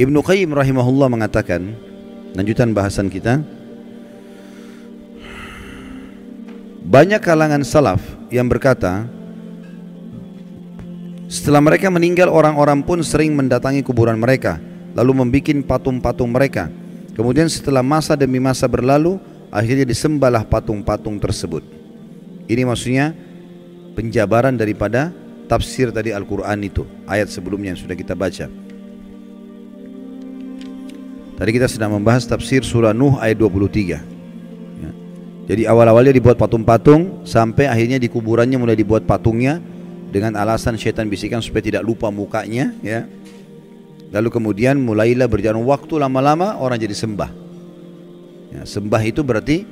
Ibnu Qayyim rahimahullah mengatakan, lanjutan bahasan kita, banyak kalangan salaf yang berkata, setelah mereka meninggal orang-orang pun sering mendatangi kuburan mereka, lalu membuat patung-patung mereka. Kemudian setelah masa demi masa berlalu, akhirnya disembahlah patung-patung tersebut. Ini maksudnya penjabaran daripada tafsir tadi Al-Quran itu, ayat sebelumnya yang sudah kita baca. Tadi kita sedang membahas tafsir surah Nuh ayat 23. Ya. Jadi awal-awalnya dibuat patung-patung sampai akhirnya di kuburannya mulai dibuat patungnya dengan alasan syaitan bisikan supaya tidak lupa mukanya ya. Lalu kemudian mulailah berjalan waktu lama-lama orang jadi sembah. Ya, sembah itu berarti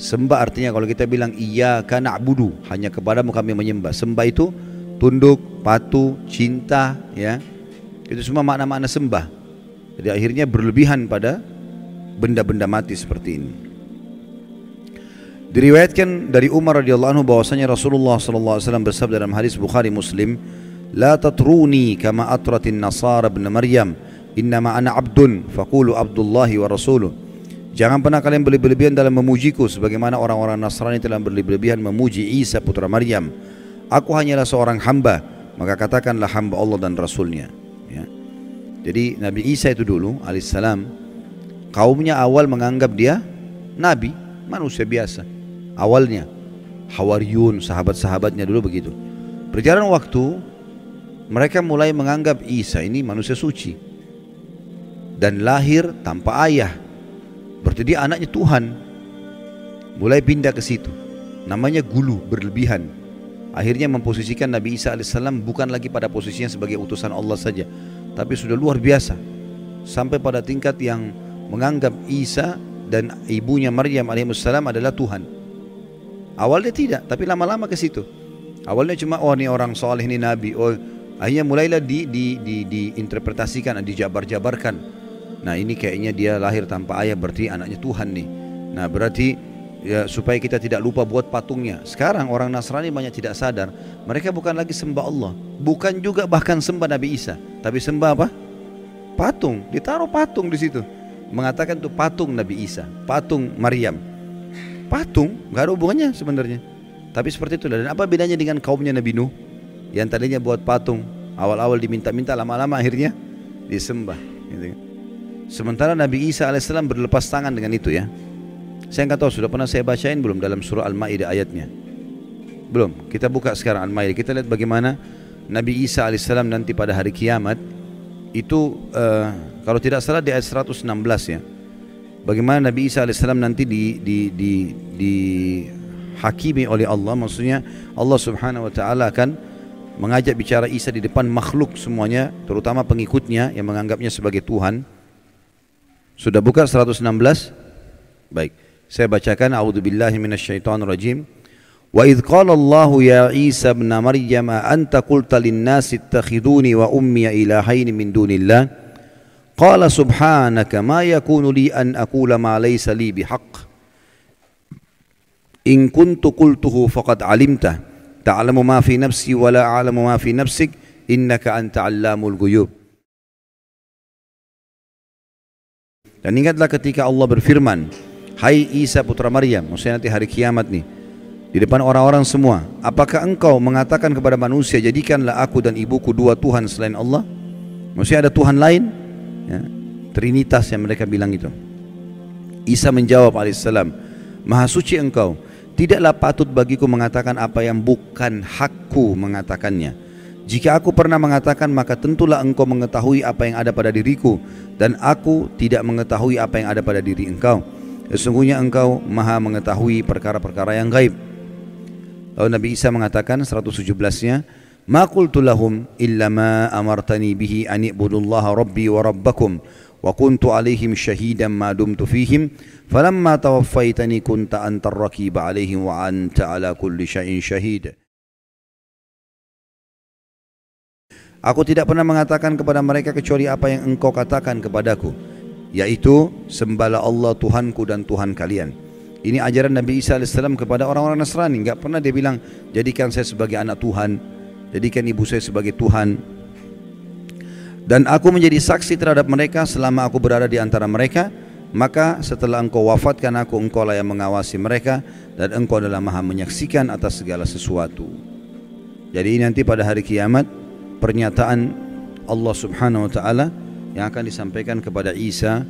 sembah artinya kalau kita bilang iya karena abudu hanya kepadamu kami menyembah. Sembah itu tunduk, patuh, cinta ya. Itu semua makna-makna sembah. Jadi akhirnya berlebihan pada benda-benda mati seperti ini. Diriwayatkan dari Umar radhiyallahu anhu bahwasanya Rasulullah sallallahu alaihi wasallam bersabda dalam hadis Bukhari Muslim, "La tatruni kama atratin nasara ibn Maryam, innama ana abdun faqulu abdullahi wa rasuluh." Jangan pernah kalian berlebihan dalam memujiku sebagaimana orang-orang Nasrani telah berlebihan memuji Isa putra Maryam. Aku hanyalah seorang hamba, maka katakanlah hamba Allah dan Rasulnya. Jadi Nabi Isa itu dulu alaihissalam kaumnya awal menganggap dia nabi, manusia biasa. Awalnya Hawariyun, sahabat-sahabatnya dulu begitu. Berjalan waktu mereka mulai menganggap Isa ini manusia suci dan lahir tanpa ayah. Berarti dia anaknya Tuhan. Mulai pindah ke situ. Namanya gulu, berlebihan. Akhirnya memposisikan Nabi Isa alaihissalam bukan lagi pada posisinya sebagai utusan Allah saja, tapi sudah luar biasa sampai pada tingkat yang menganggap Isa dan ibunya Maryam alaihissalam adalah Tuhan. Awalnya tidak, tapi lama-lama ke situ. Awalnya cuma oh ini orang soleh ini nabi. Oh akhirnya mulailah di di di diinterpretasikan, dijabar-jabarkan. Nah ini kayaknya dia lahir tanpa ayah berarti anaknya Tuhan nih. Nah berarti ya, supaya kita tidak lupa buat patungnya. Sekarang orang Nasrani banyak tidak sadar, mereka bukan lagi sembah Allah, bukan juga bahkan sembah Nabi Isa, tapi sembah apa? Patung, ditaruh patung di situ. Mengatakan itu patung Nabi Isa, patung Maryam. Patung, nggak ada hubungannya sebenarnya. Tapi seperti itu dan apa bedanya dengan kaumnya Nabi Nuh yang tadinya buat patung, awal-awal diminta-minta, lama-lama akhirnya disembah. Gitu. Kan. Sementara Nabi Isa alaihissalam berlepas tangan dengan itu ya. Saya nggak tahu sudah pernah saya bacain belum dalam surah Al-Maidah ayatnya. Belum. Kita buka sekarang Al-Maidah. Kita lihat bagaimana Nabi Isa alaihissalam nanti pada hari kiamat itu uh, kalau tidak salah di ayat 116 ya. Bagaimana Nabi Isa alaihissalam nanti di di di di hakimi oleh Allah maksudnya Allah Subhanahu wa taala akan mengajak bicara Isa di depan makhluk semuanya terutama pengikutnya yang menganggapnya sebagai Tuhan. Sudah buka 116? Baik. Saya bacakan a'udzubillahi minasyaitonir rajim. Wa idh qala Allah ya Isa ibn Maryam anta qulta lin-nasi ittakhiduni wa ummi ilahain min dunillah? Qala subhanaka ma yakunu li an aqula ma laysa li bihaq? In kuntu qultuhu faqad alimta. Ta'lamu ma fi nafsi wa la a'lamu ma fi nafsik. Innaka anta 'allamul ghuyub. Dan ingatlah ketika Allah berfirman Hai Isa putra Maryam, maksudnya nanti hari kiamat nih. Di depan orang-orang semua, apakah engkau mengatakan kepada manusia, jadikanlah aku dan ibuku dua Tuhan selain Allah? Maksudnya ada Tuhan lain? Ya, Trinitas yang mereka bilang itu. Isa menjawab alaihissalam, Maha suci engkau, tidaklah patut bagiku mengatakan apa yang bukan hakku mengatakannya. Jika aku pernah mengatakan maka tentulah engkau mengetahui apa yang ada pada diriku dan aku tidak mengetahui apa yang ada pada diri engkau. Sesungguhnya engkau maha mengetahui perkara-perkara yang gaib. Lalu Nabi Isa mengatakan 117-nya, Ma qultu lahum illa ma amartani bihi an ibudullaha rabbi wa rabbakum wa kuntu alaihim syahidan ma dumtu fihim falamma tawaffaitani kunta antar raqiba alaihim wa anta ala kulli syai'in syahid. Aku tidak pernah mengatakan kepada mereka kecuali apa yang engkau katakan kepadaku yaitu sembahlah Allah Tuhanku dan Tuhan kalian. Ini ajaran Nabi Isa AS kepada orang-orang Nasrani. Enggak pernah dia bilang, jadikan saya sebagai anak Tuhan, jadikan ibu saya sebagai Tuhan. Dan aku menjadi saksi terhadap mereka selama aku berada di antara mereka. Maka setelah engkau wafatkan aku, engkau lah yang mengawasi mereka dan engkau adalah maha menyaksikan atas segala sesuatu. Jadi nanti pada hari kiamat pernyataan Allah Subhanahu wa taala yang akan disampaikan kepada Isa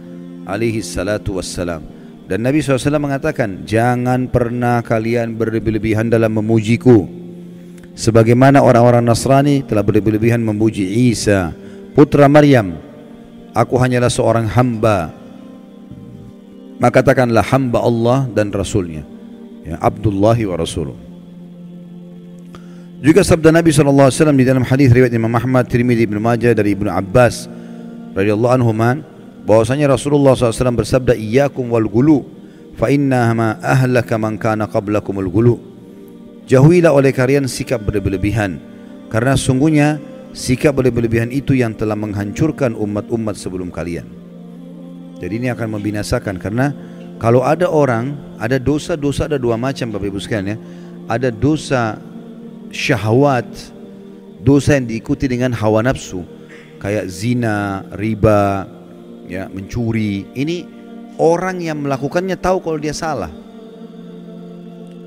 alaihi salatu wassalam. Dan Nabi SAW mengatakan, jangan pernah kalian berlebih-lebihan dalam memujiku. Sebagaimana orang-orang Nasrani telah berlebih-lebihan memuji Isa, putra Maryam. Aku hanyalah seorang hamba maka katakanlah hamba Allah dan Rasulnya ya, Abdullahi wa Rasuluh juga sabda Nabi SAW di dalam hadis riwayat Imam Ahmad, Tirmidzi, Ibnu Majah dari Ibnu Abbas radhiyallahu anhu bahwasanya Rasulullah SAW bersabda iyyakum wal gulu fa inna ma ahlaka man kana qablakumul gulu jauhilah oleh kalian sikap berlebihan karena sungguhnya sikap berlebihan itu yang telah menghancurkan umat-umat sebelum kalian jadi ini akan membinasakan karena kalau ada orang, ada dosa-dosa ada dua macam Bapak Ibu sekalian ya. Ada dosa syahwat, dosa yang diikuti dengan hawa nafsu, kayak zina, riba, ya, mencuri. Ini orang yang melakukannya tahu kalau dia salah.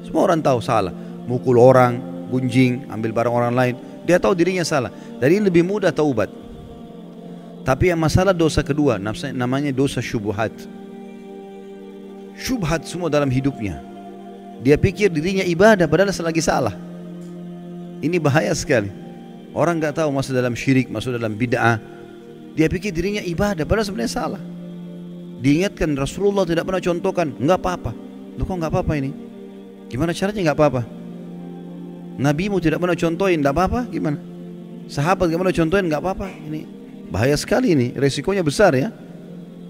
Semua orang tahu salah. Mukul orang, gunjing, ambil barang orang lain. Dia tahu dirinya salah. Jadi lebih mudah taubat. Tapi yang masalah dosa kedua namanya dosa syubhat. Syubhat semua dalam hidupnya. Dia pikir dirinya ibadah padahal selagi salah. Ini bahaya sekali. Orang nggak tahu masuk dalam syirik, masuk dalam bid'ah. Dia pikir dirinya ibadah padahal sebenarnya salah. Diingatkan Rasulullah tidak pernah contohkan, nggak apa-apa. Lu kok nggak apa-apa ini? Gimana caranya nggak apa-apa? Nabimu tidak pernah contohin, nggak apa-apa? Gimana? Sahabat pernah contohin, nggak apa-apa? Ini Bahaya sekali ini, resikonya besar ya.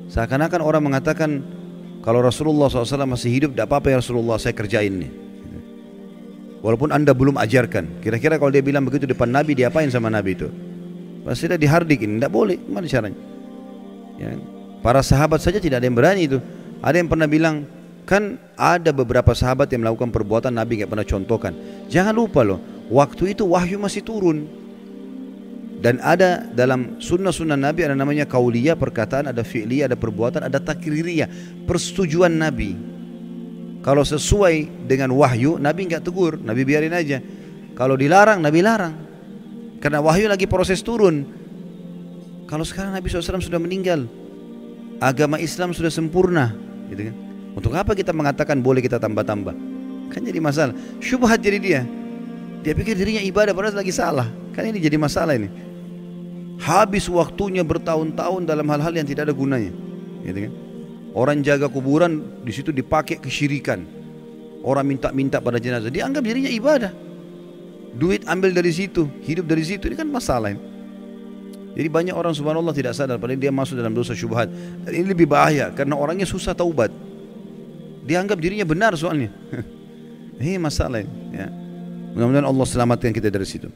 Seakan-akan orang mengatakan kalau Rasulullah SAW masih hidup, tidak apa-apa ya Rasulullah saya kerjain nih. Walaupun anda belum ajarkan. Kira-kira kalau dia bilang begitu depan Nabi, diapain sama Nabi itu? Pasti dia dihardikin, tidak boleh. Gimana caranya? Ya. Para sahabat saja tidak ada yang berani itu. Ada yang pernah bilang, kan ada beberapa sahabat yang melakukan perbuatan Nabi nggak pernah contohkan. Jangan lupa loh, waktu itu wahyu masih turun. Dan ada dalam sunnah-sunnah Nabi ada namanya kauliyah, perkataan, ada fi'liyah, ada perbuatan, ada takririyah, persetujuan Nabi. Kalau sesuai dengan wahyu, Nabi nggak tegur, Nabi biarin aja. Kalau dilarang, Nabi larang. Karena wahyu lagi proses turun. Kalau sekarang Nabi SAW sudah meninggal, agama Islam sudah sempurna, gitu kan? Untuk apa kita mengatakan boleh kita tambah-tambah? Kan jadi masalah. Syubhat jadi dia. Dia pikir dirinya ibadah padahal lagi salah. Kan ini jadi masalah ini habis waktunya bertahun-tahun dalam hal-hal yang tidak ada gunanya. Gitu kan? Orang jaga kuburan di situ dipakai kesyirikan. Orang minta-minta pada jenazah, dianggap dirinya ibadah. Duit ambil dari situ, hidup dari situ, ini kan masalah ini. Jadi banyak orang subhanallah tidak sadar padahal dia masuk dalam dosa syubhat. Dan ini lebih bahaya karena orangnya susah taubat. Dianggap dirinya benar soalnya. ini masalah ini. Ya. Mudah-mudahan Allah selamatkan kita dari situ.